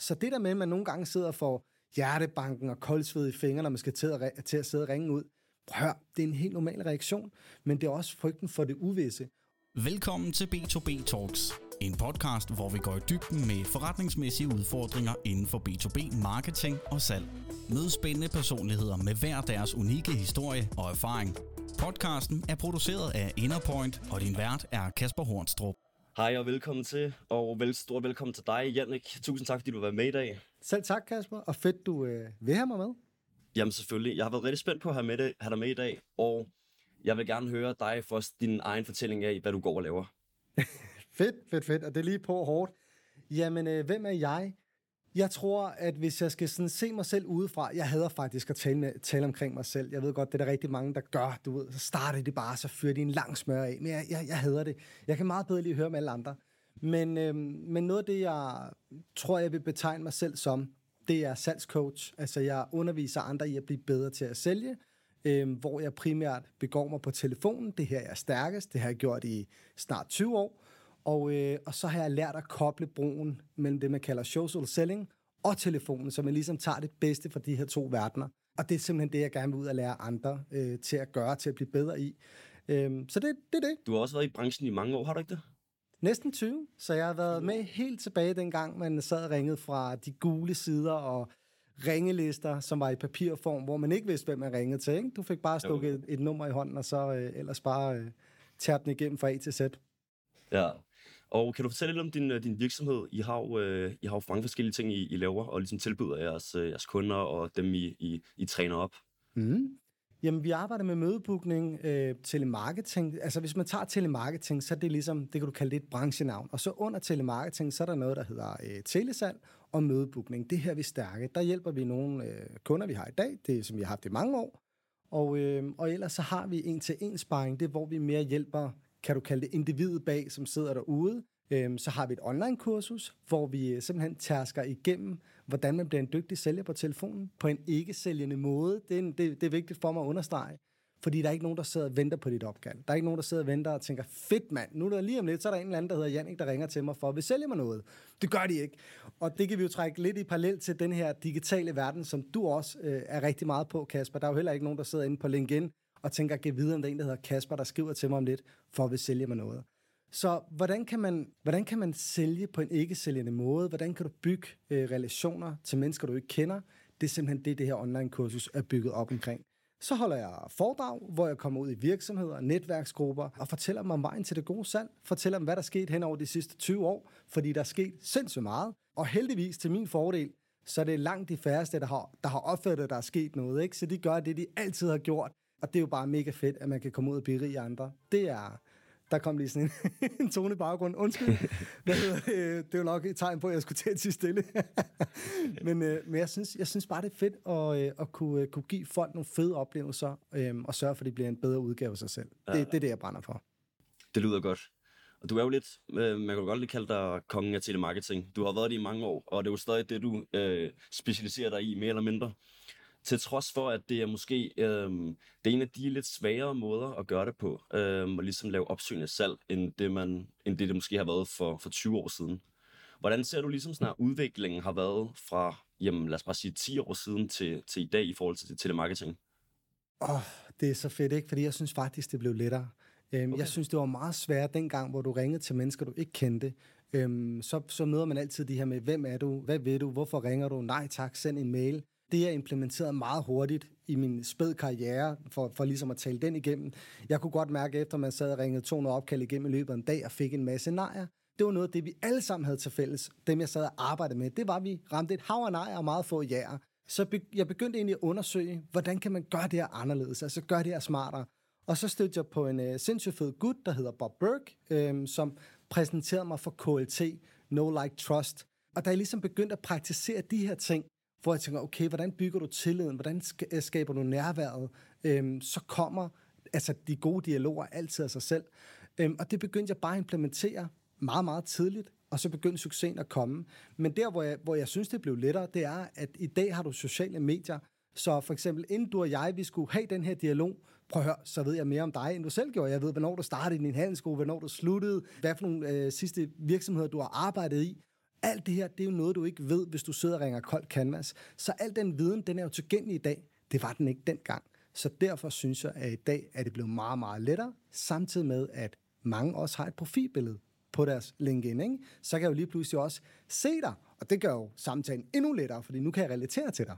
Så det der med, at man nogle gange sidder for hjertebanken og koldsved i fingrene, når man skal til at, til at sidde og ringe ud, hør, det er en helt normal reaktion, men det er også frygten for det uvisse. Velkommen til B2B Talks, en podcast, hvor vi går i dybden med forretningsmæssige udfordringer inden for B2B marketing og salg. Mød spændende personligheder med hver deres unikke historie og erfaring. Podcasten er produceret af Innerpoint, og din vært er Kasper Hornstrup. Hej og velkommen til, og vel, stort velkommen til dig, Jannik. Tusind tak, fordi du var med i dag. Selv tak, Kasper, og fedt, du øh, vil have mig med. Jamen selvfølgelig. Jeg har været rigtig spændt på at have, med have dig med i dag, og jeg vil gerne høre dig først din egen fortælling af, hvad du går og laver. fedt, fedt, fedt, og det er lige på hårdt. Jamen, øh, hvem er jeg? Jeg tror, at hvis jeg skal sådan se mig selv udefra, jeg hader faktisk at tale, med, tale omkring mig selv. Jeg ved godt, det er der rigtig mange, der gør. Du ved, så starter det bare, så fyrer de en lang smør af. Men jeg, jeg, jeg hader det. Jeg kan meget bedre lige høre med alle andre. Men, øhm, men noget af det, jeg tror, jeg vil betegne mig selv som, det er salgscoach. Altså, jeg underviser andre i at blive bedre til at sælge, øhm, hvor jeg primært begår mig på telefonen. Det her jeg er stærkest. Det har jeg gjort i snart 20 år. Og, øh, og så har jeg lært at koble broen mellem det, man kalder social selling og telefonen, så man ligesom tager det bedste fra de her to verdener. Og det er simpelthen det, jeg gerne vil ud og lære andre øh, til at gøre, til at blive bedre i. Øhm, så det, det er det. Du har også været i branchen i mange år, har du ikke det? Næsten 20, så jeg har været med helt tilbage dengang, man sad og ringede fra de gule sider og ringelister, som var i papirform, hvor man ikke vidste, hvem man ringede til. Ikke? Du fik bare stukket et, et nummer i hånden, og så øh, ellers bare øh, tærte den igennem fra A til Z. Ja, og kan du fortælle lidt om din, øh, din virksomhed? I har jo, øh, I har jo mange forskellige ting, I, I laver, og ligesom tilbyder jeres, øh, jeres kunder og dem, I, I, I træner op. Mm. Jamen, vi arbejder med mødebookning, øh, telemarketing. Altså, hvis man tager telemarketing, så er det ligesom, det kan du kalde det et branchenavn. Og så under telemarketing, så er der noget, der hedder øh, telesalg og mødebookning. Det her vi er stærke. Der hjælper vi nogle øh, kunder, vi har i dag, det som vi har haft i mange år. Og, øh, og ellers så har vi en til en sparring, det er, hvor vi mere hjælper kan du kalde det, individet bag, som sidder derude. Øhm, så har vi et online-kursus, hvor vi øh, simpelthen tærsker igennem, hvordan man bliver en dygtig sælger på telefonen, på en ikke-sælgende måde. Det er, en, det, det er vigtigt for mig at understrege. Fordi der er ikke nogen, der sidder og venter på dit opkald. Der er ikke nogen, der sidder og venter og tænker, fedt mand, nu er der lige om lidt, så er der en eller anden, der hedder Jannik, der ringer til mig for, at vi mig noget. Det gør de ikke. Og det kan vi jo trække lidt i parallel til den her digitale verden, som du også øh, er rigtig meget på, Kasper. Der er jo heller ikke nogen, der sidder inde på LinkedIn og tænker, at videre om det er en, der hedder Kasper, der skriver til mig om lidt, for at vil sælge mig noget. Så hvordan kan man, hvordan kan man sælge på en ikke-sælgende måde? Hvordan kan du bygge øh, relationer til mennesker, du ikke kender? Det er simpelthen det, det her online-kursus er bygget op omkring. Så holder jeg foredrag, hvor jeg kommer ud i virksomheder, netværksgrupper og fortæller dem om vejen til det gode salg. Fortæller dem, hvad der er sket hen over de sidste 20 år, fordi der er sket sindssygt meget. Og heldigvis til min fordel, så er det langt de færreste, der har, der har opfattet, at der er sket noget. Ikke? Så de gør det, de altid har gjort. Og det er jo bare mega fedt, at man kan komme ud og blive rig andre. Det er... Der kom lige sådan en, en tone i baggrund. Undskyld. Hvad hedder, det Det er jo nok et tegn på, at jeg skulle til at sige stille. men, øh, men jeg, synes, jeg synes bare, det er fedt at, øh, at kunne, kunne give folk nogle fede oplevelser, øh, og sørge for, at de bliver en bedre udgave af sig selv. Det, det er det, jeg brænder for. Det lyder godt. Og du er jo lidt, man kan godt lige kalde dig kongen af telemarketing. Du har været det i mange år, og det er jo stadig det, du øh, specialiserer dig i, mere eller mindre. Til trods for, at det er måske øh, det er en af de lidt svagere måder at gøre det på, øh, at ligesom lave opsøgende salg, end det, man, end det, det måske har været for, for 20 år siden. Hvordan ser du ligesom sådan, at udviklingen har været fra, jamen lad os bare sige 10 år siden til, til i dag i forhold til telemarketing? Åh, oh, det er så fedt, ikke? Fordi jeg synes faktisk, det blev lettere. Øhm, okay. Jeg synes, det var meget svært dengang, hvor du ringede til mennesker, du ikke kendte. Øhm, så, så møder man altid de her med, hvem er du? Hvad ved du? Hvorfor ringer du? Nej tak, send en mail. Det er implementeret meget hurtigt i min spæd karriere, for, for ligesom at tale den igennem. Jeg kunne godt mærke, efter man sad og ringede 200 opkald igennem i løbet af en dag, og fik en masse nejer. Det var noget af det, vi alle sammen havde til fælles, dem jeg sad og arbejdede med. Det var, at vi ramte et hav af nejer og meget få jæger. Så be, jeg begyndte egentlig at undersøge, hvordan kan man gøre det her anderledes, altså gøre det her smartere. Og så stødte jeg på en øh, sindssygt fed gut, der hedder Bob Burke, øh, som præsenterede mig for KLT, No Like Trust. Og da jeg ligesom begyndte at praktisere de her ting, hvor jeg tænker, okay, hvordan bygger du tilliden? Hvordan øh, skaber du nærværet? Øhm, så kommer altså, de gode dialoger altid af sig selv. Øhm, og det begyndte jeg bare at implementere meget, meget tidligt, og så begyndte succesen at komme. Men der, hvor jeg, hvor jeg synes, det blev lettere, det er, at i dag har du sociale medier, så for eksempel, inden du og jeg, vi skulle have den her dialog, prøv at høre, så ved jeg mere om dig, end du selv gjorde. Jeg ved, hvornår du startede i din handelsskole, hvornår du sluttede, hvad for nogle øh, sidste virksomheder, du har arbejdet i. Alt det her, det er jo noget, du ikke ved, hvis du sidder og ringer kold canvas. Så al den viden, den er jo tilgængelig i dag. Det var den ikke dengang. Så derfor synes jeg, at i dag er det blevet meget, meget lettere, samtidig med, at mange også har et profilbillede på deres LinkedIn. Ikke? Så kan jeg jo lige pludselig også se dig, og det gør jo samtalen endnu lettere, fordi nu kan jeg relatere til dig.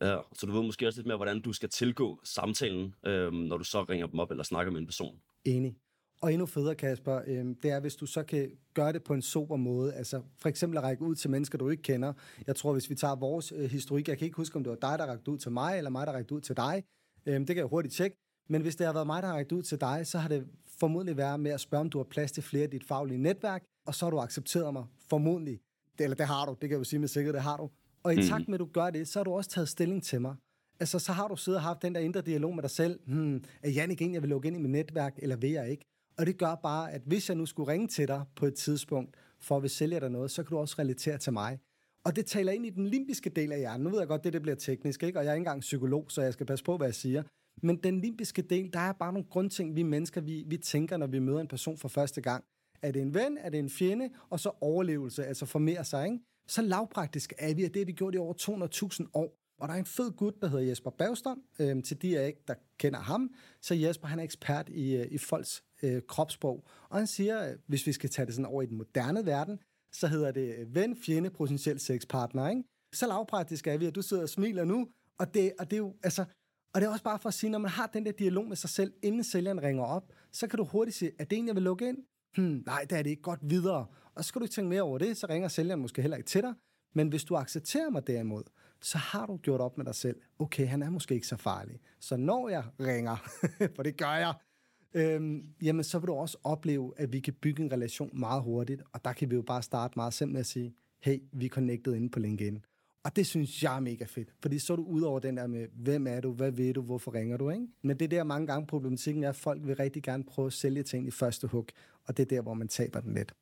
Ja, så du ved måske også lidt mere, hvordan du skal tilgå samtalen, øhm, når du så ringer dem op eller snakker med en person. Enig. Og endnu federe, Kasper, øhm, det er, hvis du så kan gøre det på en sober måde. Altså for eksempel at række ud til mennesker, du ikke kender. Jeg tror, hvis vi tager vores øh, historik, jeg kan ikke huske, om det var dig, der rækte ud til mig, eller mig, der rækte ud til dig. Øhm, det kan jeg hurtigt tjekke. Men hvis det har været mig, der har rækket ud til dig, så har det formodentlig været med at spørge, om du har plads til flere af dit faglige netværk, og så har du accepteret mig, formodentlig. Det, eller det har du, det kan jeg jo sige med sikkerhed, det har du. Og i mm. takt med, at du gør det, så har du også taget stilling til mig. Altså, så har du siddet og haft den der indre dialog med dig selv. Hmm, er Jannik en, jeg vil lukke ind i mit netværk, eller vil jeg ikke? Og det gør bare, at hvis jeg nu skulle ringe til dig på et tidspunkt, for at vi sælge dig noget, så kan du også relatere til mig. Og det taler ind i den limbiske del af hjernen. Nu ved jeg godt, det, det bliver teknisk, ikke? og jeg er ikke engang psykolog, så jeg skal passe på, hvad jeg siger. Men den limbiske del, der er bare nogle grundting, vi mennesker, vi, vi tænker, når vi møder en person for første gang. Er det en ven? Er det en fjende? Og så overlevelse, altså formere sig. Ikke? Så lavpraktisk er vi, og det har vi gjort i over 200.000 år. Og der er en fed gut, der hedder Jesper Bagstrøm. Øhm, til de af ikke, der kender ham, så Jesper han er ekspert i, øh, i folks øh, kropssprog. Og han siger, hvis vi skal tage det sådan over i den moderne verden, så hedder det øh, ven, fjende, potentiel sexpartner. Ikke? Så lavpraktisk er vi, at du sidder og smiler nu, og det, og det er jo, altså, og det er også bare for at sige, når man har den der dialog med sig selv, inden sælgeren ringer op, så kan du hurtigt sige, er det en, jeg vil lukke ind? Hmm, nej, det er det ikke. Godt videre. Og så skal du ikke tænke mere over det, så ringer sælgeren måske heller ikke til dig. Men hvis du accepterer mig derimod, så har du gjort op med dig selv. Okay, han er måske ikke så farlig. Så når jeg ringer, for det gør jeg, øhm, jamen så vil du også opleve, at vi kan bygge en relation meget hurtigt. Og der kan vi jo bare starte meget simpelt med at sige, hey, vi er connected inde på LinkedIn. Og det synes jeg er mega fedt, fordi så er du ud over den der med, hvem er du, hvad ved du, hvorfor ringer du, ikke? Men det er der mange gange problematikken er, at folk vil rigtig gerne prøve at sælge ting i første hug, og det er der, hvor man taber den lidt.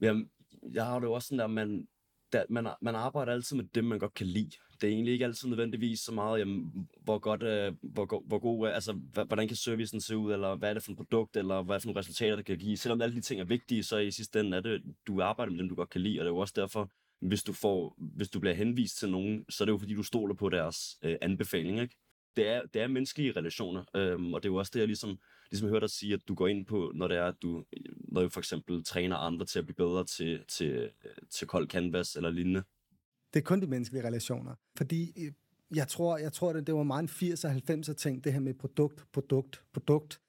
Jamen, jeg har det jo også sådan der, man, der, man, man arbejder altid med det, man godt kan lide. Det er egentlig ikke altid nødvendigvis så meget, jamen, hvor godt, øh, hvor, hvor god, øh, altså, hvordan kan servicen se ud, eller hvad er det for et produkt, eller hvad er det for nogle resultater, det kan give. Selvom alle de ting er vigtige, så i sidste ende er det, du arbejder med dem, du godt kan lide, og det er jo også derfor, hvis du, får, hvis du bliver henvist til nogen, så er det jo fordi, du stoler på deres øh, anbefaling, ikke? Det er, det er menneskelige relationer, øhm, og det er jo også det, jeg ligesom, ligesom hørte dig sige, at du går ind på, når det er, at du, når du for eksempel træner andre til at blive bedre til, til, til kold canvas eller lignende. Det er kun de menneskelige relationer, fordi øh, jeg tror, jeg tror det, det var meget en 80'er og 90'er ting, det her med produkt, produkt, produkt.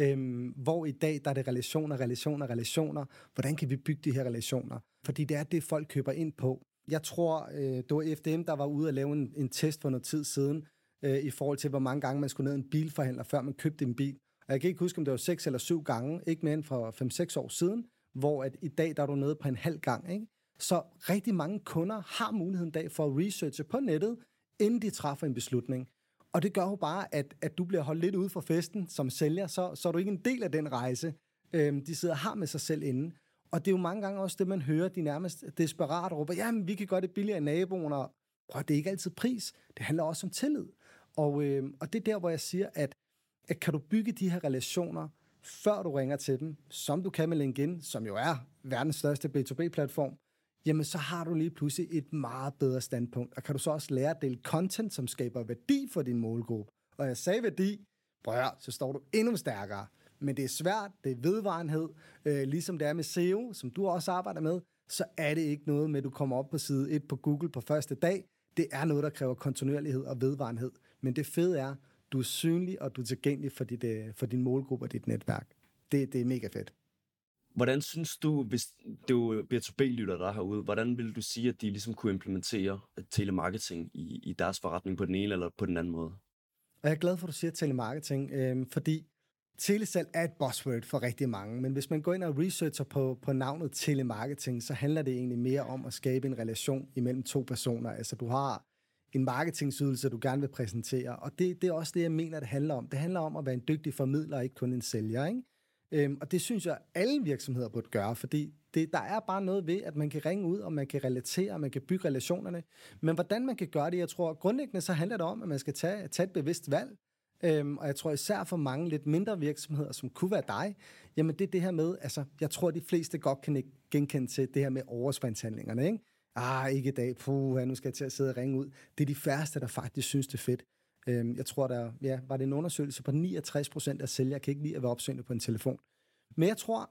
Øhm, hvor i dag, der er det relationer, relationer, relationer. Hvordan kan vi bygge de her relationer? Fordi det er det, folk køber ind på. Jeg tror, øh, det var FDM, der var ude at lave en, en test for noget tid siden, øh, i forhold til, hvor mange gange man skulle ned en bilforhandler, før man købte en bil. Og jeg kan ikke huske, om det var seks eller syv gange, ikke mere end for 5-6 år siden, hvor at i dag, der er du nede på en halv gang. Ikke? Så rigtig mange kunder har muligheden dag for at researche på nettet, inden de træffer en beslutning. Og det gør jo bare, at, at du bliver holdt lidt ude for festen som sælger, så, så er du ikke en del af den rejse, øhm, de sidder og har med sig selv inde. Og det er jo mange gange også det, man hører, de nærmest desperat råber, jamen, vi kan gøre det billigere end naboen, og prøv, det er ikke altid pris. Det handler også om tillid. Og, øh, og det er der, hvor jeg siger, at, at kan du bygge de her relationer, før du ringer til dem, som du kan med LinkedIn, som jo er verdens største B2B-platform, jamen så har du lige pludselig et meget bedre standpunkt. Og kan du så også lære at dele content, som skaber værdi for din målgruppe. Og jeg sagde værdi, prøv så står du endnu stærkere. Men det er svært, det er vedvarenhed, øh, ligesom det er med SEO, som du også arbejder med, så er det ikke noget med, at du kommer op på side 1 på Google på første dag. Det er noget, der kræver kontinuerlighed og vedvarenhed. Men det fede er, du er synlig, og du er tilgængelig for, dit, øh, for din målgruppe og dit netværk. Det, det er mega fedt. Hvordan synes du, hvis du B2B-lytter der herude, hvordan vil du sige, at de ligesom kunne implementere telemarketing i, i deres forretning på den ene eller på den anden måde? Og jeg er glad for, at du siger telemarketing, øh, fordi telesalg er et buzzword for rigtig mange, men hvis man går ind og researcher på, på navnet telemarketing, så handler det egentlig mere om at skabe en relation imellem to personer. Altså du har en marketingsydelse, du gerne vil præsentere, og det, det er også det, jeg mener, det handler om. Det handler om at være en dygtig formidler, ikke kun en sælger. Ikke? Øhm, og det synes jeg, alle virksomheder burde gøre, fordi det, der er bare noget ved, at man kan ringe ud, og man kan relatere, og man kan bygge relationerne. Men hvordan man kan gøre det, jeg tror grundlæggende, så handler det om, at man skal tage, tage et bevidst valg. Øhm, og jeg tror især for mange lidt mindre virksomheder, som kunne være dig, jamen det er det her med, altså jeg tror de fleste godt kan genkende til det her med overspringshandlingerne, ikke? Ah, ikke i dag, puh, nu skal jeg til at sidde og ringe ud. Det er de færreste, der faktisk synes, det er fedt. Øhm, jeg tror, der ja, var det en undersøgelse på 69 procent af sælgere kan ikke lide at være opsøgende på en telefon. Men jeg tror,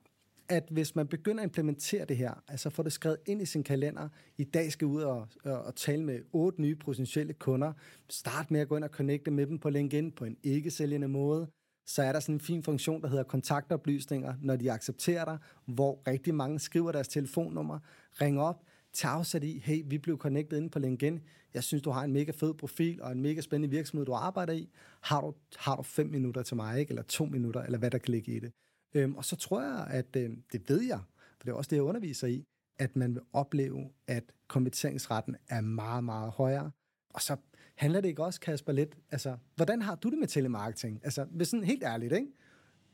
at hvis man begynder at implementere det her, altså få det skrevet ind i sin kalender, i dag skal ud og, og, og tale med otte nye potentielle kunder, start med at gå ind og connecte med dem på LinkedIn på en ikke-sælgende måde, så er der sådan en fin funktion, der hedder kontaktoplysninger, når de accepterer dig, hvor rigtig mange skriver deres telefonnummer, ring op, tager afsæt i, hey, vi blev connected inde på LinkedIn, jeg synes, du har en mega fed profil og en mega spændende virksomhed, du arbejder i, har du, har du fem minutter til mig, ikke? eller to minutter, eller hvad der kan ligge i det. Øhm, og så tror jeg, at øh, det ved jeg, for det er også det, jeg underviser i, at man vil opleve, at konverteringsretten er meget, meget højere. Og så handler det ikke også, Kasper, lidt, altså, hvordan har du det med telemarketing? Altså, hvis sådan helt ærligt, ikke?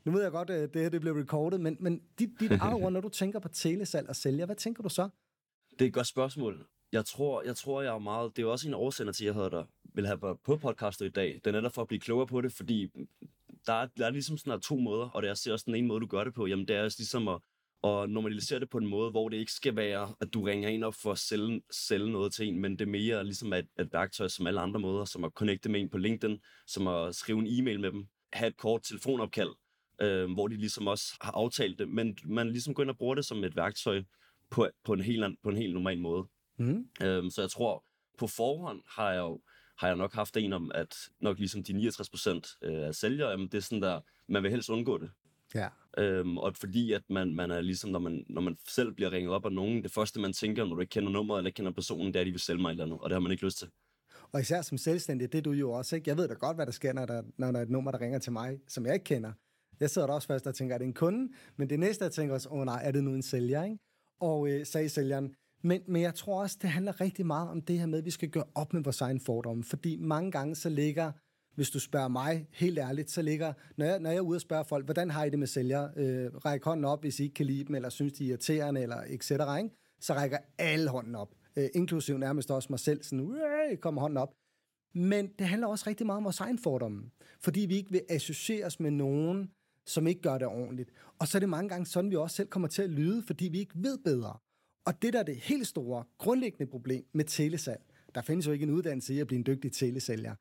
Nu ved jeg godt, at det her det bliver recordet, men, men dit, dit eget når du tænker på telesalg og sælger, hvad tænker du så? Det er et godt spørgsmål. Jeg tror, jeg tror, jeg er meget... Det er også en årsender til, at jeg havde der, vil have på podcastet i dag. Det er netop for at blive klogere på det, fordi der er, der er ligesom sådan to måder, og det er også den ene måde, du gør det på. Jamen, det er også ligesom at, at normalisere det på en måde, hvor det ikke skal være, at du ringer ind op for at sælge, sælge noget til en, men det er mere ligesom et, et værktøj som alle andre måder, som at connecte med en på LinkedIn, som at skrive en e-mail med dem, have et kort telefonopkald, øh, hvor de ligesom også har aftalt det, men man ligesom går ind og bruger det som et værktøj på, på, en, helt, på en helt normal måde. Mm. Øh, så jeg tror, på forhånd har jeg jo har jeg nok haft en om, at nok ligesom de 69 procent øh, af sælgere, jamen det er sådan der, man vil helst undgå det. Ja. Øhm, og fordi at man, man er ligesom, når man, når man selv bliver ringet op af nogen, det første man tænker, når du ikke kender nummeret eller ikke kender personen, det er, at de vil sælge mig et eller andet, og det har man ikke lyst til. Og især som selvstændig, det er du jo også, ikke? Jeg ved da godt, hvad der sker, når der, når der er et nummer, der ringer til mig, som jeg ikke kender. Jeg sidder der også først og tænker, er det en kunde? Men det næste, jeg tænker også, åh oh, nej, er det nu en sælger, ikke? Og øh, sagde sælgeren, men, men jeg tror også, det handler rigtig meget om det her med, at vi skal gøre op med vores egen fordomme. Fordi mange gange så ligger, hvis du spørger mig helt ærligt, så ligger, når jeg, når jeg er ude og spørger folk, hvordan har I det med sælgere? Øh, ræk hånden op, hvis I ikke kan lide dem, eller synes, de er irriterende, eller etc. ikke? Så rækker alle hånden op. Øh, inklusiv nærmest også mig selv, sådan, kommer hånden op. Men det handler også rigtig meget om vores egen fordomme. Fordi vi ikke vil associeres med nogen, som ikke gør det ordentligt. Og så er det mange gange sådan, vi også selv kommer til at lyde, fordi vi ikke ved bedre. Og det der er det helt store, grundlæggende problem med telesalg, der findes jo ikke en uddannelse i at blive en dygtig telesælger,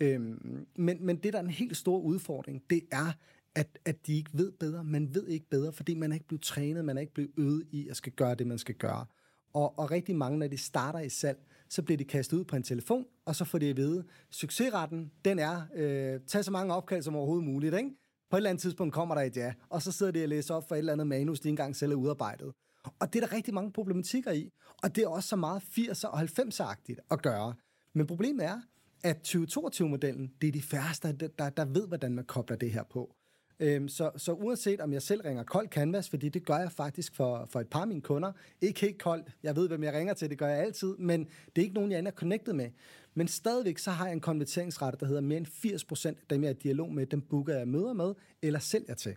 øhm, men, men det der er en helt stor udfordring, det er, at, at de ikke ved bedre. Man ved ikke bedre, fordi man er ikke blevet trænet, man er ikke blevet øvet i at skal gøre det, man skal gøre. Og, og rigtig mange, når de starter i salg, så bliver de kastet ud på en telefon, og så får de at vide, succesretten, den er, øh, tag så mange opkald som overhovedet muligt, ikke? På et eller andet tidspunkt kommer der et ja, og så sidder de og læser op for et eller andet manus, de engang selv er udarbejdet. Og det er der rigtig mange problematikker i. Og det er også så meget 80'er og 90'er-agtigt at gøre. Men problemet er, at 2022-modellen, det er de færreste, der, der, der ved, hvordan man kobler det her på. Øhm, så, så uanset om jeg selv ringer kold canvas, fordi det gør jeg faktisk for, for et par af mine kunder, ikke helt koldt, jeg ved, hvem jeg ringer til, det gør jeg altid, men det er ikke nogen, jeg er connected med. Men stadigvæk så har jeg en konverteringsrate, der hedder mere end 80% af dem, jeg er i dialog med, dem booker jeg møder med, eller sælger til.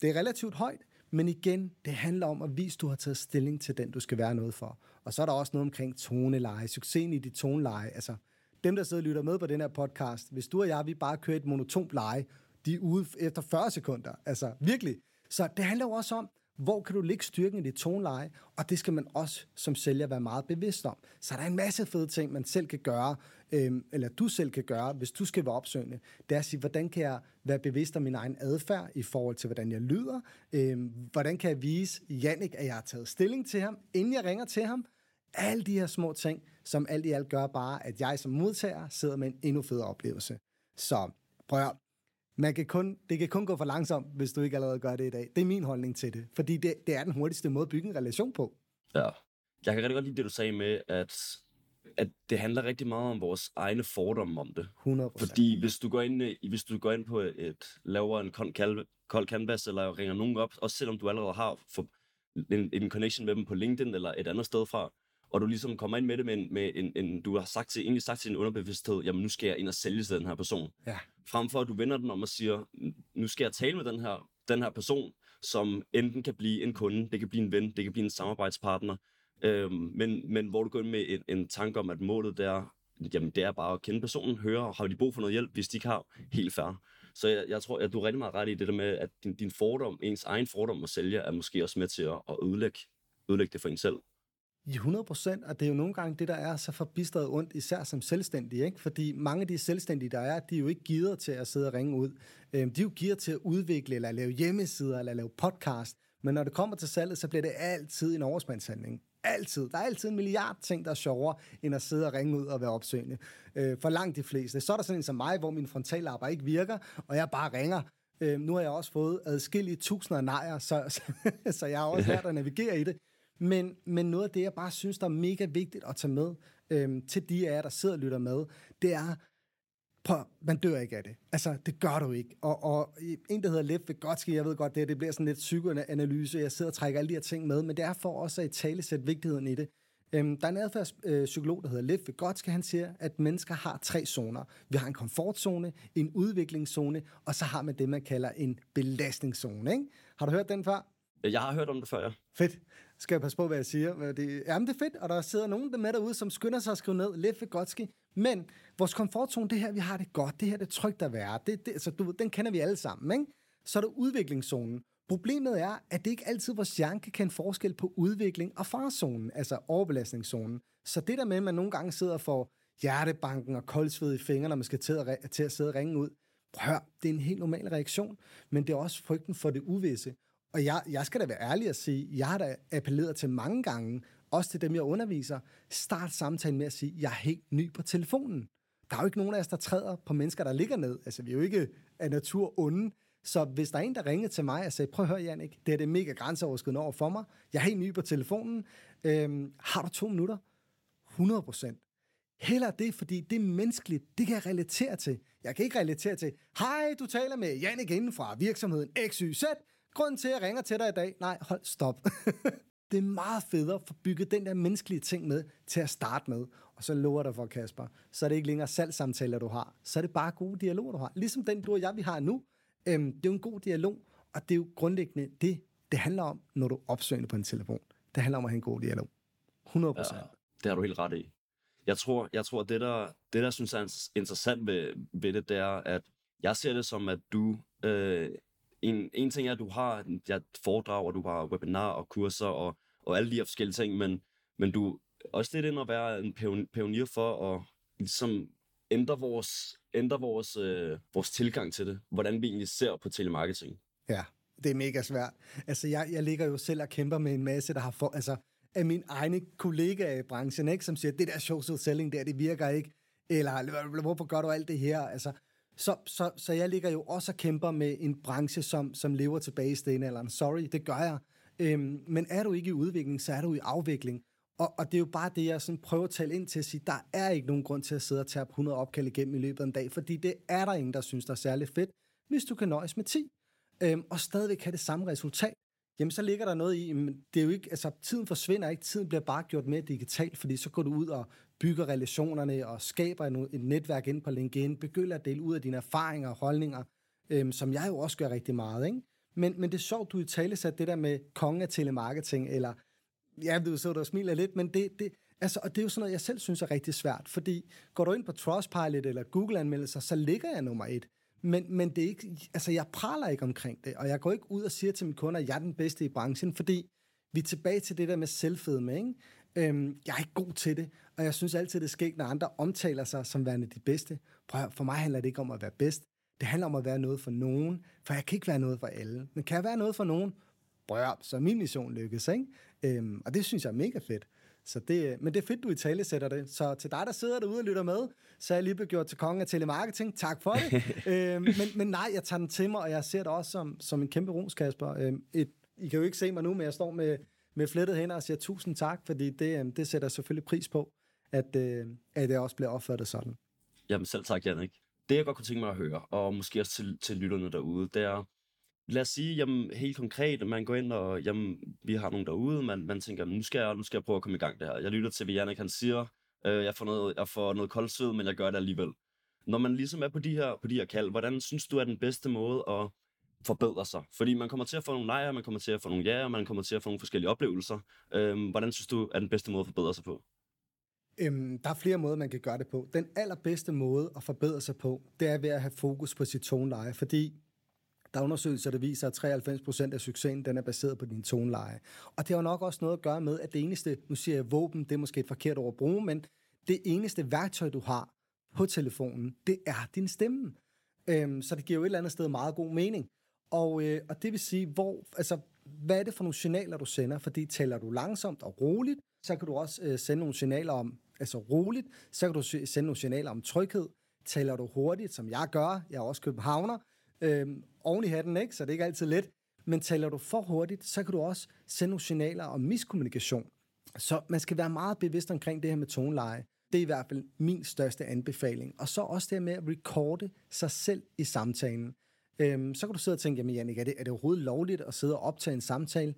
Det er relativt højt, men igen, det handler om at vise, at du har taget stilling til den, du skal være noget for. Og så er der også noget omkring toneleje, succesen i dit toneleje. Altså, dem, der sidder og lytter med på den her podcast, hvis du og jeg, vi bare kører et monotont leje, de er ude efter 40 sekunder. Altså, virkelig. Så det handler jo også om, hvor kan du lægge styrken i dit toneleje, og det skal man også som sælger være meget bevidst om. Så der er en masse fede ting, man selv kan gøre, øh, eller du selv kan gøre, hvis du skal være opsøgende. Det er at sige, hvordan kan jeg være bevidst om min egen adfærd i forhold til, hvordan jeg lyder? Øh, hvordan kan jeg vise Jannik, at jeg har taget stilling til ham, inden jeg ringer til ham? Alle de her små ting, som alt i alt gør bare, at jeg som modtager sidder med en endnu federe oplevelse. Så prøv at man kan kun, det kan kun gå for langsomt, hvis du ikke allerede gør det i dag. Det er min holdning til det. Fordi det, det er den hurtigste måde at bygge en relation på. Ja. Jeg kan rigtig godt lide det, du sagde med, at, at det handler rigtig meget om vores egne fordomme om det. 100%. Fordi hvis du går ind, hvis du går ind på et, laver en kold canvas, eller ringer nogen op, også selvom du allerede har for, en, en connection med dem på LinkedIn eller et andet sted fra, og du ligesom kommer ind med det med en, med en, en du har sagt til, egentlig sagt til din underbevidsthed, jamen nu skal jeg ind og sælge til den her person. Ja. Frem for at du vender den om og siger, nu skal jeg tale med den her, den her person, som enten kan blive en kunde, det kan blive en ven, det kan blive en samarbejdspartner, øhm, men, men hvor du går ind med en, en tanke om, at målet der, jamen det er bare at kende personen, høre, har de brug for noget hjælp, hvis de ikke har, helt fair. Så jeg, jeg tror, at du er rigtig meget ret i det der med, at din, din fordom, ens egen fordom at sælge, er måske også med til at, at ødelægge, ødelægge det for en selv. I 100 procent, og det er jo nogle gange det, der er så forbistret ondt, især som selvstændige, ikke? fordi mange af de selvstændige, der er, de er jo ikke givet til at sidde og ringe ud. Øhm, de er jo givet til at udvikle, eller lave hjemmesider, eller lave podcast, men når det kommer til salget, så bliver det altid en overspandshandling. Altid. Der er altid en milliard ting, der er sjovere, end at sidde og ringe ud og være opsøgende. Øh, for langt de fleste. Så er der sådan en som mig, hvor min frontallapper ikke virker, og jeg bare ringer. Øh, nu har jeg også fået adskillige tusinder nejer, så, så, så jeg har også lært at navigere i det. Men, men noget af det, jeg bare synes, der er mega vigtigt at tage med øh, til de af jer, der sidder og lytter med, det er, prøv, man dør ikke af det. Altså, det gør du ikke. Og, og en, der hedder Lev Vygotsky, jeg ved godt, det, det bliver sådan lidt psykoanalyse, jeg sidder og trækker alle de her ting med, men det er for også at i tale sætte vigtigheden i det. Øhm, der er en adfærdspsykolog, der hedder Lev Vygotsky, han siger, at mennesker har tre zoner. Vi har en komfortzone, en udviklingszone, og så har man det, man kalder en belastningszone. Ikke? Har du hørt den før? Jeg har hørt om det før, ja. Fedt. Skal jeg passe på, hvad jeg siger? Det, jamen, det er fedt, og der sidder nogen med derude, som skynder sig at skrive ned. Lev Godski. Men vores komfortzone, det her, vi har det godt, det her det er trygt at være. Det, det, altså, du, den kender vi alle sammen, ikke? Så er der udviklingszonen. Problemet er, at det ikke altid vores hjerne kan kende forskel på udvikling og farzonen, altså overbelastningszonen. Så det der med, at man nogle gange sidder for hjertebanken og koldsved i fingrene, når man skal til at, til at sidde og ringe ud, prøv det er en helt normal reaktion, men det er også frygten for det uvisse. Og jeg, jeg skal da være ærlig at sige, jeg har da appelleret til mange gange, også til dem, jeg underviser, start samtalen med at sige, jeg er helt ny på telefonen. Der er jo ikke nogen af os, der træder på mennesker, der ligger ned. Altså, vi er jo ikke af natur onde. Så hvis der er en, der ringede til mig og sagde, prøv at høre, Jannik, det er det mega grænseoverskridende over for mig. Jeg er helt ny på telefonen. Øhm, har du to minutter? 100 procent. Heller det, fordi det er menneskeligt. Det kan jeg relatere til. Jeg kan ikke relatere til, hej, du taler med Jannik inden fra virksomheden XYZ. Grunden til, at jeg ringer til dig i dag? Nej, hold stop. det er meget federe at få bygget den der menneskelige ting med til at starte med. Og så lover dig for, Kasper, så er det ikke længere salgssamtaler, du har. Så er det bare gode dialoger, du har. Ligesom den, du og jeg, vi har nu. Øhm, det er jo en god dialog, og det er jo grundlæggende det, det handler om, når du opsøger på en telefon. Det handler om at have en god dialog. 100 procent. Ja, det har du helt ret i. Jeg tror, jeg tror det, der, det, der synes er interessant ved, ved det, det er, at jeg ser det som, at du øh, en, en ting er, at du har ja, foredrag, og du har webinar og kurser og, og alle de her forskellige ting, men, men du også lidt ind at være en pioner for at ligesom ændre vores, ændre vores, øh, vores tilgang til det, hvordan vi egentlig ser på telemarketing. Ja, det er mega svært. Altså, jeg, jeg ligger jo selv og kæmper med en masse, der har for, altså, af mine egne kollegaer i branchen, ikke, som siger, det der social selling der, det virker ikke, eller hvorfor gør du alt det her? Altså, så, så, så jeg ligger jo også og kæmper med en branche, som, som lever tilbage i stenalderen. Sorry, det gør jeg. Øhm, men er du ikke i udvikling, så er du i afvikling. Og, og det er jo bare det, jeg sådan prøver at tale ind til at sige, der er ikke nogen grund til at sidde og tage 100 opkald igennem i løbet af en dag, fordi det er der ingen, der synes, der er særlig fedt, hvis du kan nøjes med 10, øhm, og stadigvæk have det samme resultat. Jamen, så ligger der noget i, men det er jo ikke, altså, tiden forsvinder ikke, tiden bliver bare gjort mere digitalt, fordi så går du ud og bygger relationerne og skaber et, et netværk ind på LinkedIn, begynder at dele ud af dine erfaringer og holdninger, øhm, som jeg jo også gør rigtig meget, ikke? Men, men det er sjovt, du i tale sat det der med konge af telemarketing, eller, ja, du så, der smiler lidt, men det, det, altså, og det er jo sådan noget, jeg selv synes er rigtig svært, fordi går du ind på Trustpilot eller Google-anmeldelser, så ligger jeg nummer et. Men, men det er ikke, altså jeg praler ikke omkring det, og jeg går ikke ud og siger til mine kunder, at jeg er den bedste i branchen, fordi vi er tilbage til det der med selvfedme, ikke? Øhm, jeg er ikke god til det, og jeg synes altid, det sker, når andre omtaler sig som værende de bedste. Prøv, for mig handler det ikke om at være bedst. Det handler om at være noget for nogen, for jeg kan ikke være noget for alle. Men kan jeg være noget for nogen? Prøv, så min mission lykkes, ikke? Øhm, og det synes jeg er mega fedt. Så det, men det er fedt, du i tale sætter det. Så til dig, der sidder derude og lytter med, så er jeg lige blevet gjort til kongen af telemarketing. Tak for det. øhm, men, men nej, jeg tager den til mig, og jeg ser det også som, som en kæmpe ros, Kasper. Øhm, et, I kan jo ikke se mig nu, men jeg står med, med flettet hænder og siger tusind tak, fordi det, øhm, det sætter selvfølgelig pris på, at, øh, at det også bliver opfattet sådan. Jamen selv tak, Jannik. Det, jeg godt kunne tænke mig at høre, og måske også til, til lytterne derude, det er, lad os sige, jamen, helt konkret, man går ind og, jamen, vi har nogen derude, man, man tænker, nu skal, jeg, nu skal jeg prøve at komme i gang det her. Jeg lytter til, hvad Jannik han siger, øh, jeg, får noget, jeg får noget koldsved, men jeg gør det alligevel. Når man ligesom er på de her, på de her kald, hvordan synes du er den bedste måde at forbedre sig? Fordi man kommer til at få nogle nejer, man kommer til at få nogle ja, og man kommer til at få nogle forskellige oplevelser. Øh, hvordan synes du er den bedste måde at forbedre sig på? Øhm, der er flere måder, man kan gøre det på. Den allerbedste måde at forbedre sig på, det er ved at have fokus på sit toneleje, fordi der er undersøgelser, der viser, at 93 procent af succesen den er baseret på din toneleje. Og det har jo nok også noget at gøre med, at det eneste, nu siger jeg våben, det er måske et forkert ord at bruge, men det eneste værktøj, du har på telefonen, det er din stemme. Øhm, så det giver jo et eller andet sted meget god mening. Og, øh, og det vil sige, hvor, altså, hvad er det for nogle signaler, du sender? Fordi taler du langsomt og roligt, så kan du også øh, sende nogle signaler om, altså roligt, så kan du sende nogle signaler om tryghed. Taler du hurtigt, som jeg gør, jeg er også københavner, øh, oven i hatten, ikke? så det er ikke altid let, men taler du for hurtigt, så kan du også sende nogle signaler om miskommunikation. Så man skal være meget bevidst omkring det her med toneleje. Det er i hvert fald min største anbefaling. Og så også det med at recorde sig selv i samtalen. Øhm, så kan du sidde og tænke, jamen Jannik, er det, er det overhovedet lovligt at sidde og optage en samtale?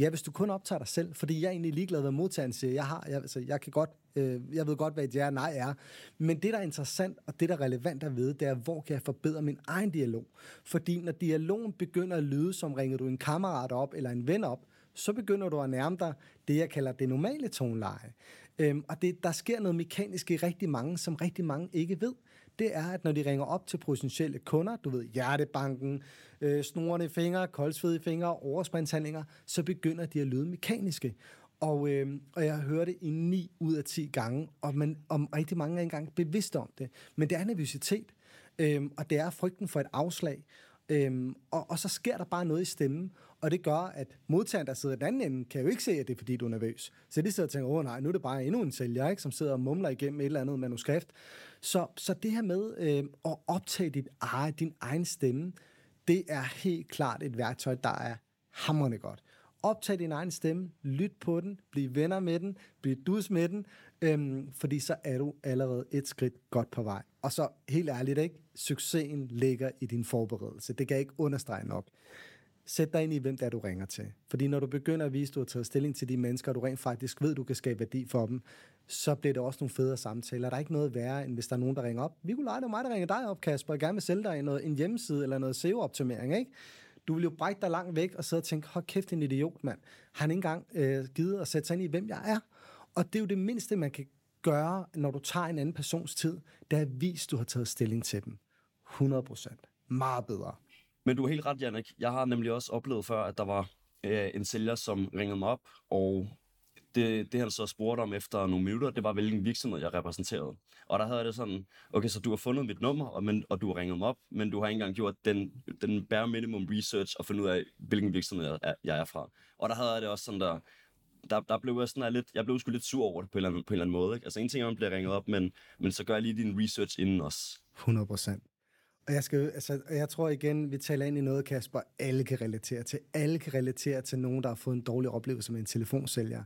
Ja, hvis du kun optager dig selv, fordi jeg er egentlig ligeglad, hvad modtageren siger. Jeg, har, jeg, altså, jeg, kan godt, øh, jeg ved godt, hvad et ja og nej er. Men det, der er interessant, og det, der er relevant at vide, det er, hvor kan jeg forbedre min egen dialog? Fordi når dialogen begynder at lyde, som ringer du en kammerat op eller en ven op, så begynder du at nærme dig det, jeg kalder det normale toneleje. Øhm, og det, der sker noget mekanisk i rigtig mange, som rigtig mange ikke ved. Det er, at når de ringer op til potentielle kunder, du ved, hjertebanken, øh, snorende fingre, koldsvede fingre, overspringshandlinger, så begynder de at lyde mekaniske. Og, øh, og jeg hører det i 9 ud af 10 gange, og man, om rigtig mange er engang bevidste om det. Men det er nervøsitet, øh, og det er frygten for et afslag. Øhm, og, og så sker der bare noget i stemmen, og det gør, at modtageren, der sidder i den anden ende, kan jo ikke se, at det er, fordi du er nervøs. Så de sidder og tænker, åh nej, nu er det bare endnu en sælger, ikke, som sidder og mumler igennem et eller andet manuskript. Så, så det her med øh, at optage dit eje, din egen stemme, det er helt klart et værktøj, der er hammerende godt. Optag din egen stemme, lyt på den, bliv venner med den, bliv dus med den, øhm, fordi så er du allerede et skridt godt på vej. Og så helt ærligt, ikke? succesen ligger i din forberedelse. Det kan jeg ikke understrege nok. Sæt dig ind i, hvem det er, du ringer til. Fordi når du begynder at vise, at du har taget stilling til de mennesker, og du rent faktisk ved, at du kan skabe værdi for dem, så bliver det også nogle federe samtaler. Der er ikke noget værre, end hvis der er nogen, der ringer op. Vi kunne lege, det mig, der ringer dig op, Kasper, og gerne vil sælge dig noget, en hjemmeside eller noget SEO-optimering, ikke? Du vil jo brække dig langt væk og sidde og tænke, hold kæft, en idiot, mand. Han ikke engang øh, givet at sætte sig ind i, hvem jeg er. Og det er jo det mindste, man kan gøre, når du tager en anden persons tid, det er at vise, du har taget stilling til dem. 100 procent. Meget bedre. Men du er helt ret, Jannik. Jeg har nemlig også oplevet før, at der var øh, en sælger, som ringede mig op, og det, det han så spurgte om efter nogle minutter, det var, hvilken virksomhed jeg repræsenterede. Og der havde jeg det sådan, okay, så du har fundet mit nummer, og, men, og du har ringet mig op, men du har ikke engang gjort den, den bare minimum research og fundet ud af, hvilken virksomhed jeg er, jeg er fra. Og der havde jeg det også sådan der, der, der blev jeg sådan lidt, jeg blev sgu lidt sur over det på en eller anden, på en eller anden måde. Ikke? Altså en ting er, at man bliver ringet op, men, men så gør jeg lige din research inden også. 100 procent. Og jeg, skal, altså, jeg tror igen, vi taler ind i noget, Kasper, alle kan relatere til. Alle kan relatere til nogen, der har fået en dårlig oplevelse med en telefonsælger.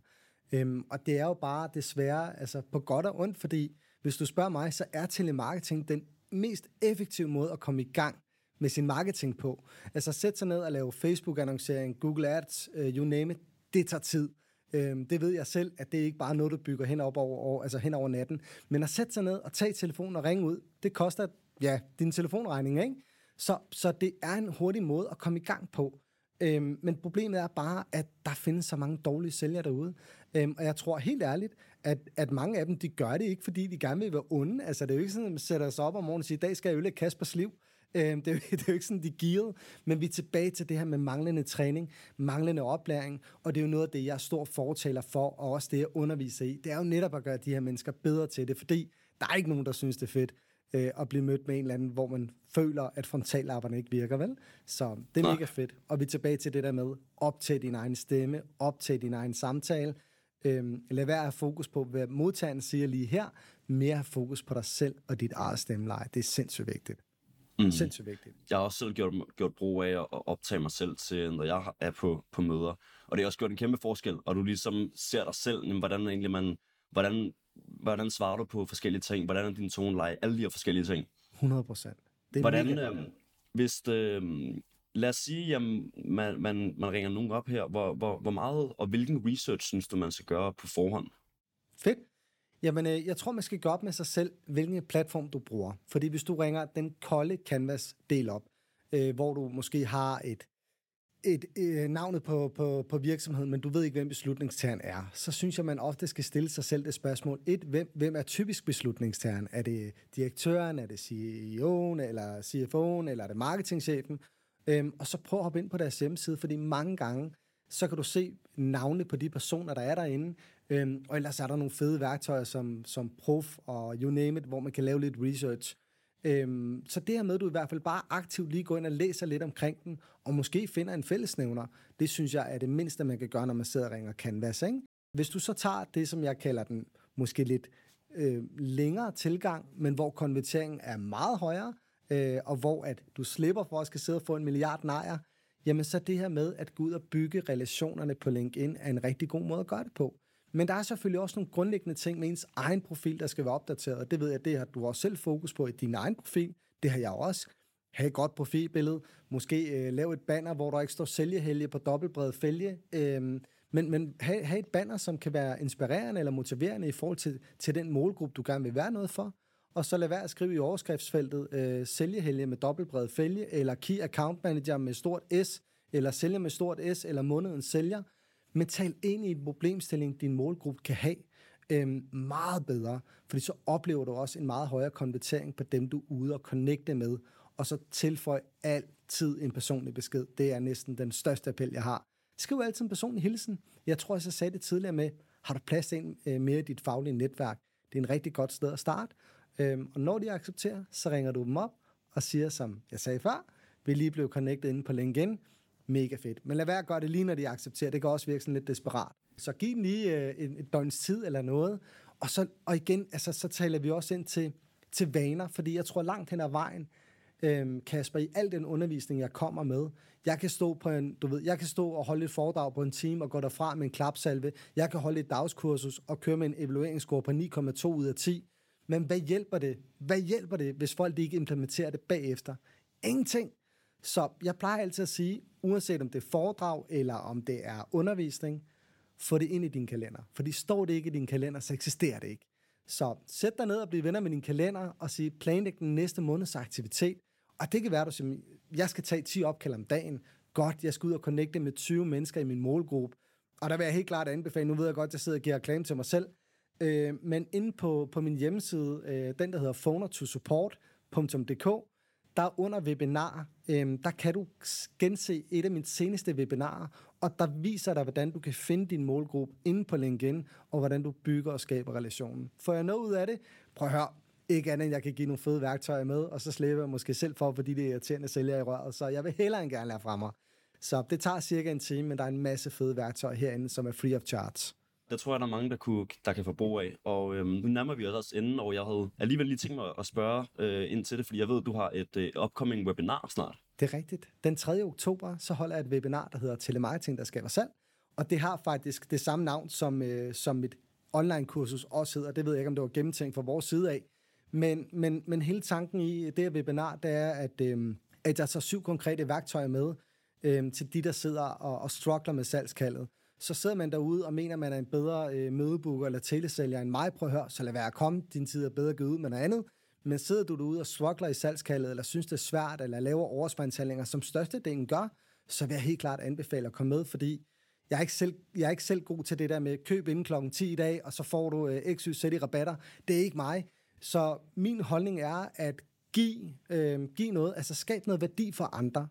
Øhm, og det er jo bare desværre altså, på godt og ondt, fordi hvis du spørger mig, så er telemarketing den mest effektive måde at komme i gang med sin marketing på. Altså sæt sig ned og lave Facebook-annoncering, Google Ads, uh, you name it, det tager tid. Øhm, det ved jeg selv, at det er ikke bare noget, du bygger hen, op over, over, altså hen over natten. Men at sætte sig ned og tage telefonen og ringe ud, det koster ja, din telefonregning, ikke? Så, så det er en hurtig måde at komme i gang på. Øhm, men problemet er bare, at der findes så mange dårlige sælgere derude. Øhm, og jeg tror helt ærligt, at, at mange af dem, de gør det ikke, fordi de gerne vil være onde. Altså, det er jo ikke sådan, at man sætter sig op om morgenen og siger, i dag skal jeg ødelægge Kaspers liv. Øhm, det, er jo, det er jo ikke sådan, de giver. Men vi er tilbage til det her med manglende træning, manglende oplæring, og det er jo noget af det, jeg er stor fortaler for, og også det, jeg underviser i. Det er jo netop at gøre de her mennesker bedre til det, fordi der er ikke nogen, der synes, det er fedt øh, at blive mødt med en eller anden, hvor man føler, at frontallapperne ikke virker, vel? Så det er mega fedt. Og vi er tilbage til det der med, optag din egen stemme, optag din egen samtale, Øhm, lad være at have fokus på, hvad modtageren siger lige her, mere have fokus på dig selv og dit eget stemmeleje. Det er sindssygt vigtigt. Mm. Sindssygt vigtigt. Jeg har også selv gjort, gjort brug af at optage mig selv til, når jeg er på, på møder. Og det har også gjort en kæmpe forskel, og du ligesom ser dig selv, jamen, hvordan egentlig man, hvordan, hvordan svarer du på forskellige ting, hvordan er din toneleje, alle de her forskellige ting. 100 procent. Hvordan, øh, hvis, øh, lad os sige, at man, man, man ringer nogen op her. Hvor, hvor, hvor meget og hvilken research synes du, man skal gøre på forhånd? Fedt. Jamen, øh, jeg tror, man skal gøre op med sig selv, hvilken platform du bruger. Fordi hvis du ringer den kolde Canvas-del op, øh, hvor du måske har et, et øh, navnet på, på, på virksomheden, men du ved ikke, hvem beslutningstageren er, så synes jeg, man ofte skal stille sig selv det spørgsmål. Et, hvem, hvem er typisk beslutningstageren? Er det direktøren, er det CEO'en, eller CFO'en, eller er det marketingchefen? Øhm, og så prøv at hoppe ind på deres hjemmeside, fordi mange gange, så kan du se navne på de personer, der er derinde. Øhm, og ellers er der nogle fede værktøjer som, som Prof og you name it, hvor man kan lave lidt research. Øhm, så det her med, at du i hvert fald bare aktivt lige går ind og læser lidt omkring den, og måske finder en fællesnævner, det synes jeg er det mindste, man kan gøre, når man sidder og ringer Canvas. Ikke? Hvis du så tager det, som jeg kalder den måske lidt øh, længere tilgang, men hvor konverteringen er meget højere, øh, og hvor at du slipper for at skal sidde og få en milliard nejer, jamen så det her med at gå ud og bygge relationerne på LinkedIn er en rigtig god måde at gøre det på. Men der er selvfølgelig også nogle grundlæggende ting med ens egen profil, der skal være opdateret. Det ved jeg, det har du også selv fokus på i din egen profil. Det har jeg også. Ha' et godt profilbillede. Måske øh, lav et banner, hvor der ikke står sælgehelge på dobbeltbredet fælge. Øhm, men men have, have et banner, som kan være inspirerende eller motiverende i forhold til, til den målgruppe, du gerne vil være noget for. Og så lad være at skrive i overskriftsfeltet øh, sælgehelge med dobbeltbred fælge, eller Key Account Manager med stort S, eller sælger med stort S, eller månedens sælger men tal ind i en problemstilling, din målgruppe kan have, øhm, meget bedre, fordi så oplever du også en meget højere konvertering på dem, du er ude og connecte med, og så tilføj altid en personlig besked. Det er næsten den største appel, jeg har. Skriv altid en personlig hilsen. Jeg tror, jeg så sagde det tidligere med, har du plads ind øh, mere i dit faglige netværk? Det er en rigtig godt sted at starte. Øhm, og når de accepterer, så ringer du dem op og siger, som jeg sagde før, vi lige blev connected inde på LinkedIn mega fedt. Men lad være at gøre det lige, når de accepterer. Det kan også virke sådan lidt desperat. Så giv dem lige øh, et, et døgns tid eller noget. Og, så, og igen, altså, så taler vi også ind til, til vaner, fordi jeg tror langt hen ad vejen, øhm, Kasper, i al den undervisning, jeg kommer med, jeg kan stå på en, du ved, jeg kan stå og holde et foredrag på en time og gå derfra med en klapsalve. Jeg kan holde et dagskursus og køre med en evalueringsscore på 9,2 ud af 10. Men hvad hjælper det? Hvad hjælper det, hvis folk ikke implementerer det bagefter? Ingenting. Så jeg plejer altid at sige, uanset om det er foredrag eller om det er undervisning, få det ind i din kalender. Fordi står det ikke i din kalender, så eksisterer det ikke. Så sæt dig ned og bliv venner med din kalender og sige, planlæg den næste måneds aktivitet. Og det kan være, du siger, jeg skal tage 10 opkald om dagen. Godt, jeg skal ud og connecte med 20 mennesker i min målgruppe. Og der vil jeg helt klart anbefale, nu ved jeg godt, at jeg sidder og giver reklame til mig selv, øh, men inde på, på min hjemmeside, øh, den der hedder phonertosupport.dk, der under webinar, øh, der kan du gense et af mine seneste webinarer, og der viser dig, hvordan du kan finde din målgruppe inde på LinkedIn, og hvordan du bygger og skaber relationen. Får jeg noget ud af det? Prøv at høre. Ikke andet end, jeg kan give nogle fede værktøjer med, og så slæber jeg måske selv for, fordi det er irriterende sælger i røret, så jeg vil hellere end gerne lære fra mig. Så det tager cirka en time, men der er en masse fede værktøjer herinde, som er free of charge. Det tror jeg, der er mange, der, kunne, der kan få brug af. Og øhm, nu nærmer vi os også enden, og jeg havde alligevel lige tænkt mig at spørge øh, ind til det, fordi jeg ved, du har et øh, upcoming webinar snart. Det er rigtigt. Den 3. oktober, så holder jeg et webinar, der hedder Telemarketing, der skaber salg. Og det har faktisk det samme navn, som, øh, som mit online-kursus også hedder. Det ved jeg ikke, om det var gennemtænkt fra vores side af. Men, men, men hele tanken i det her webinar, det er, at, øh, at jeg tager syv konkrete værktøjer med øh, til de, der sidder og, og struggler med salgskaldet så sidder man derude og mener, man er en bedre øh, mødebooker eller telesælger end mig. Prøv at høre, så lad være at komme. Din tid er bedre givet ud med noget andet. Men sidder du derude og svokler i salgskaldet, eller synes det er svært, eller laver overspandshandlinger, som størstedelen gør, så vil jeg helt klart anbefale at komme med, fordi jeg er, ikke selv, jeg er ikke selv god til det der med køb inden klokken 10 i dag, og så får du øh, XYZ i rabatter. Det er ikke mig. Så min holdning er at give, øh, give noget, altså skab noget værdi for andre,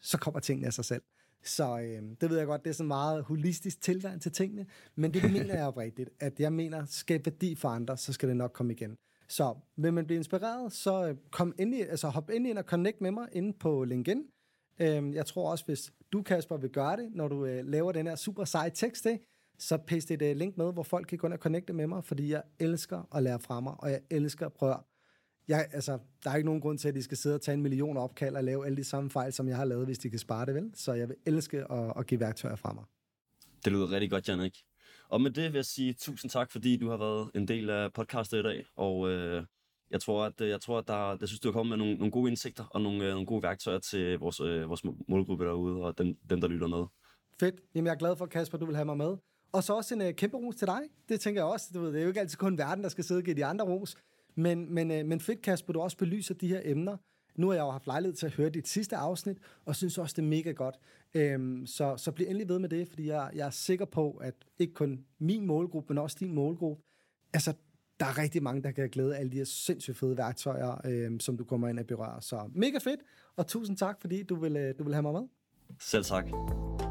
så kommer tingene af sig selv. Så øh, det ved jeg godt, det er sådan meget holistisk tilgang til tingene, men det mener jeg oprigtigt, at jeg mener, skab værdi for andre, så skal det nok komme igen. Så vil man blive inspireret, så øh, kom endelig, altså hop endelig ind og connect med mig inde på LinkedIn. Øh, jeg tror også, hvis du, Kasper, vil gøre det, når du øh, laver den her super seje tekst, så paste et øh, link med, hvor folk kan gå ind og connecte med mig, fordi jeg elsker at lære fra mig, og jeg elsker at prøve jeg, altså, der er ikke nogen grund til, at de skal sidde og tage en million opkald og lave alle de samme fejl, som jeg har lavet, hvis de kan spare det, vel? Så jeg vil elske at, at give værktøjer fra mig. Det lyder rigtig godt, Janik. Og med det vil jeg sige tusind tak, fordi du har været en del af podcastet i dag. Og øh, jeg tror, at, jeg tror, at der, jeg synes, du har kommet med nogle, nogle gode indsigter og nogle, øh, nogle gode værktøjer til vores, øh, vores målgruppe derude og dem, dem, der lytter med. Fedt. Jamen, jeg er glad for, Kasper, du vil have mig med. Og så også en øh, kæmpe ros til dig. Det tænker jeg også. Du ved, det er jo ikke altid kun verden, der skal sidde og give de andre ros. Men, men, øh, men fedt, Kasper, du også belyser de her emner. Nu har jeg jo haft lejlighed til at høre dit sidste afsnit, og synes også, det er mega godt. Øhm, så, så bliv endelig ved med det, fordi jeg, jeg er sikker på, at ikke kun min målgruppe, men også din målgruppe, altså, der er rigtig mange, der kan glæde af alle de her sindssygt fede værktøjer, øh, som du kommer ind og berører. Så mega fedt, og tusind tak, fordi du vil, øh, du vil have mig med. Selv tak.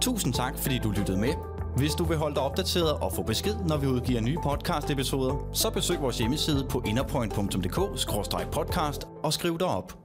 Tusind tak, fordi du lyttede med. Hvis du vil holde dig opdateret og få besked, når vi udgiver nye podcast-episoder, så besøg vores hjemmeside på innerpoint.dk-podcast og skriv dig op.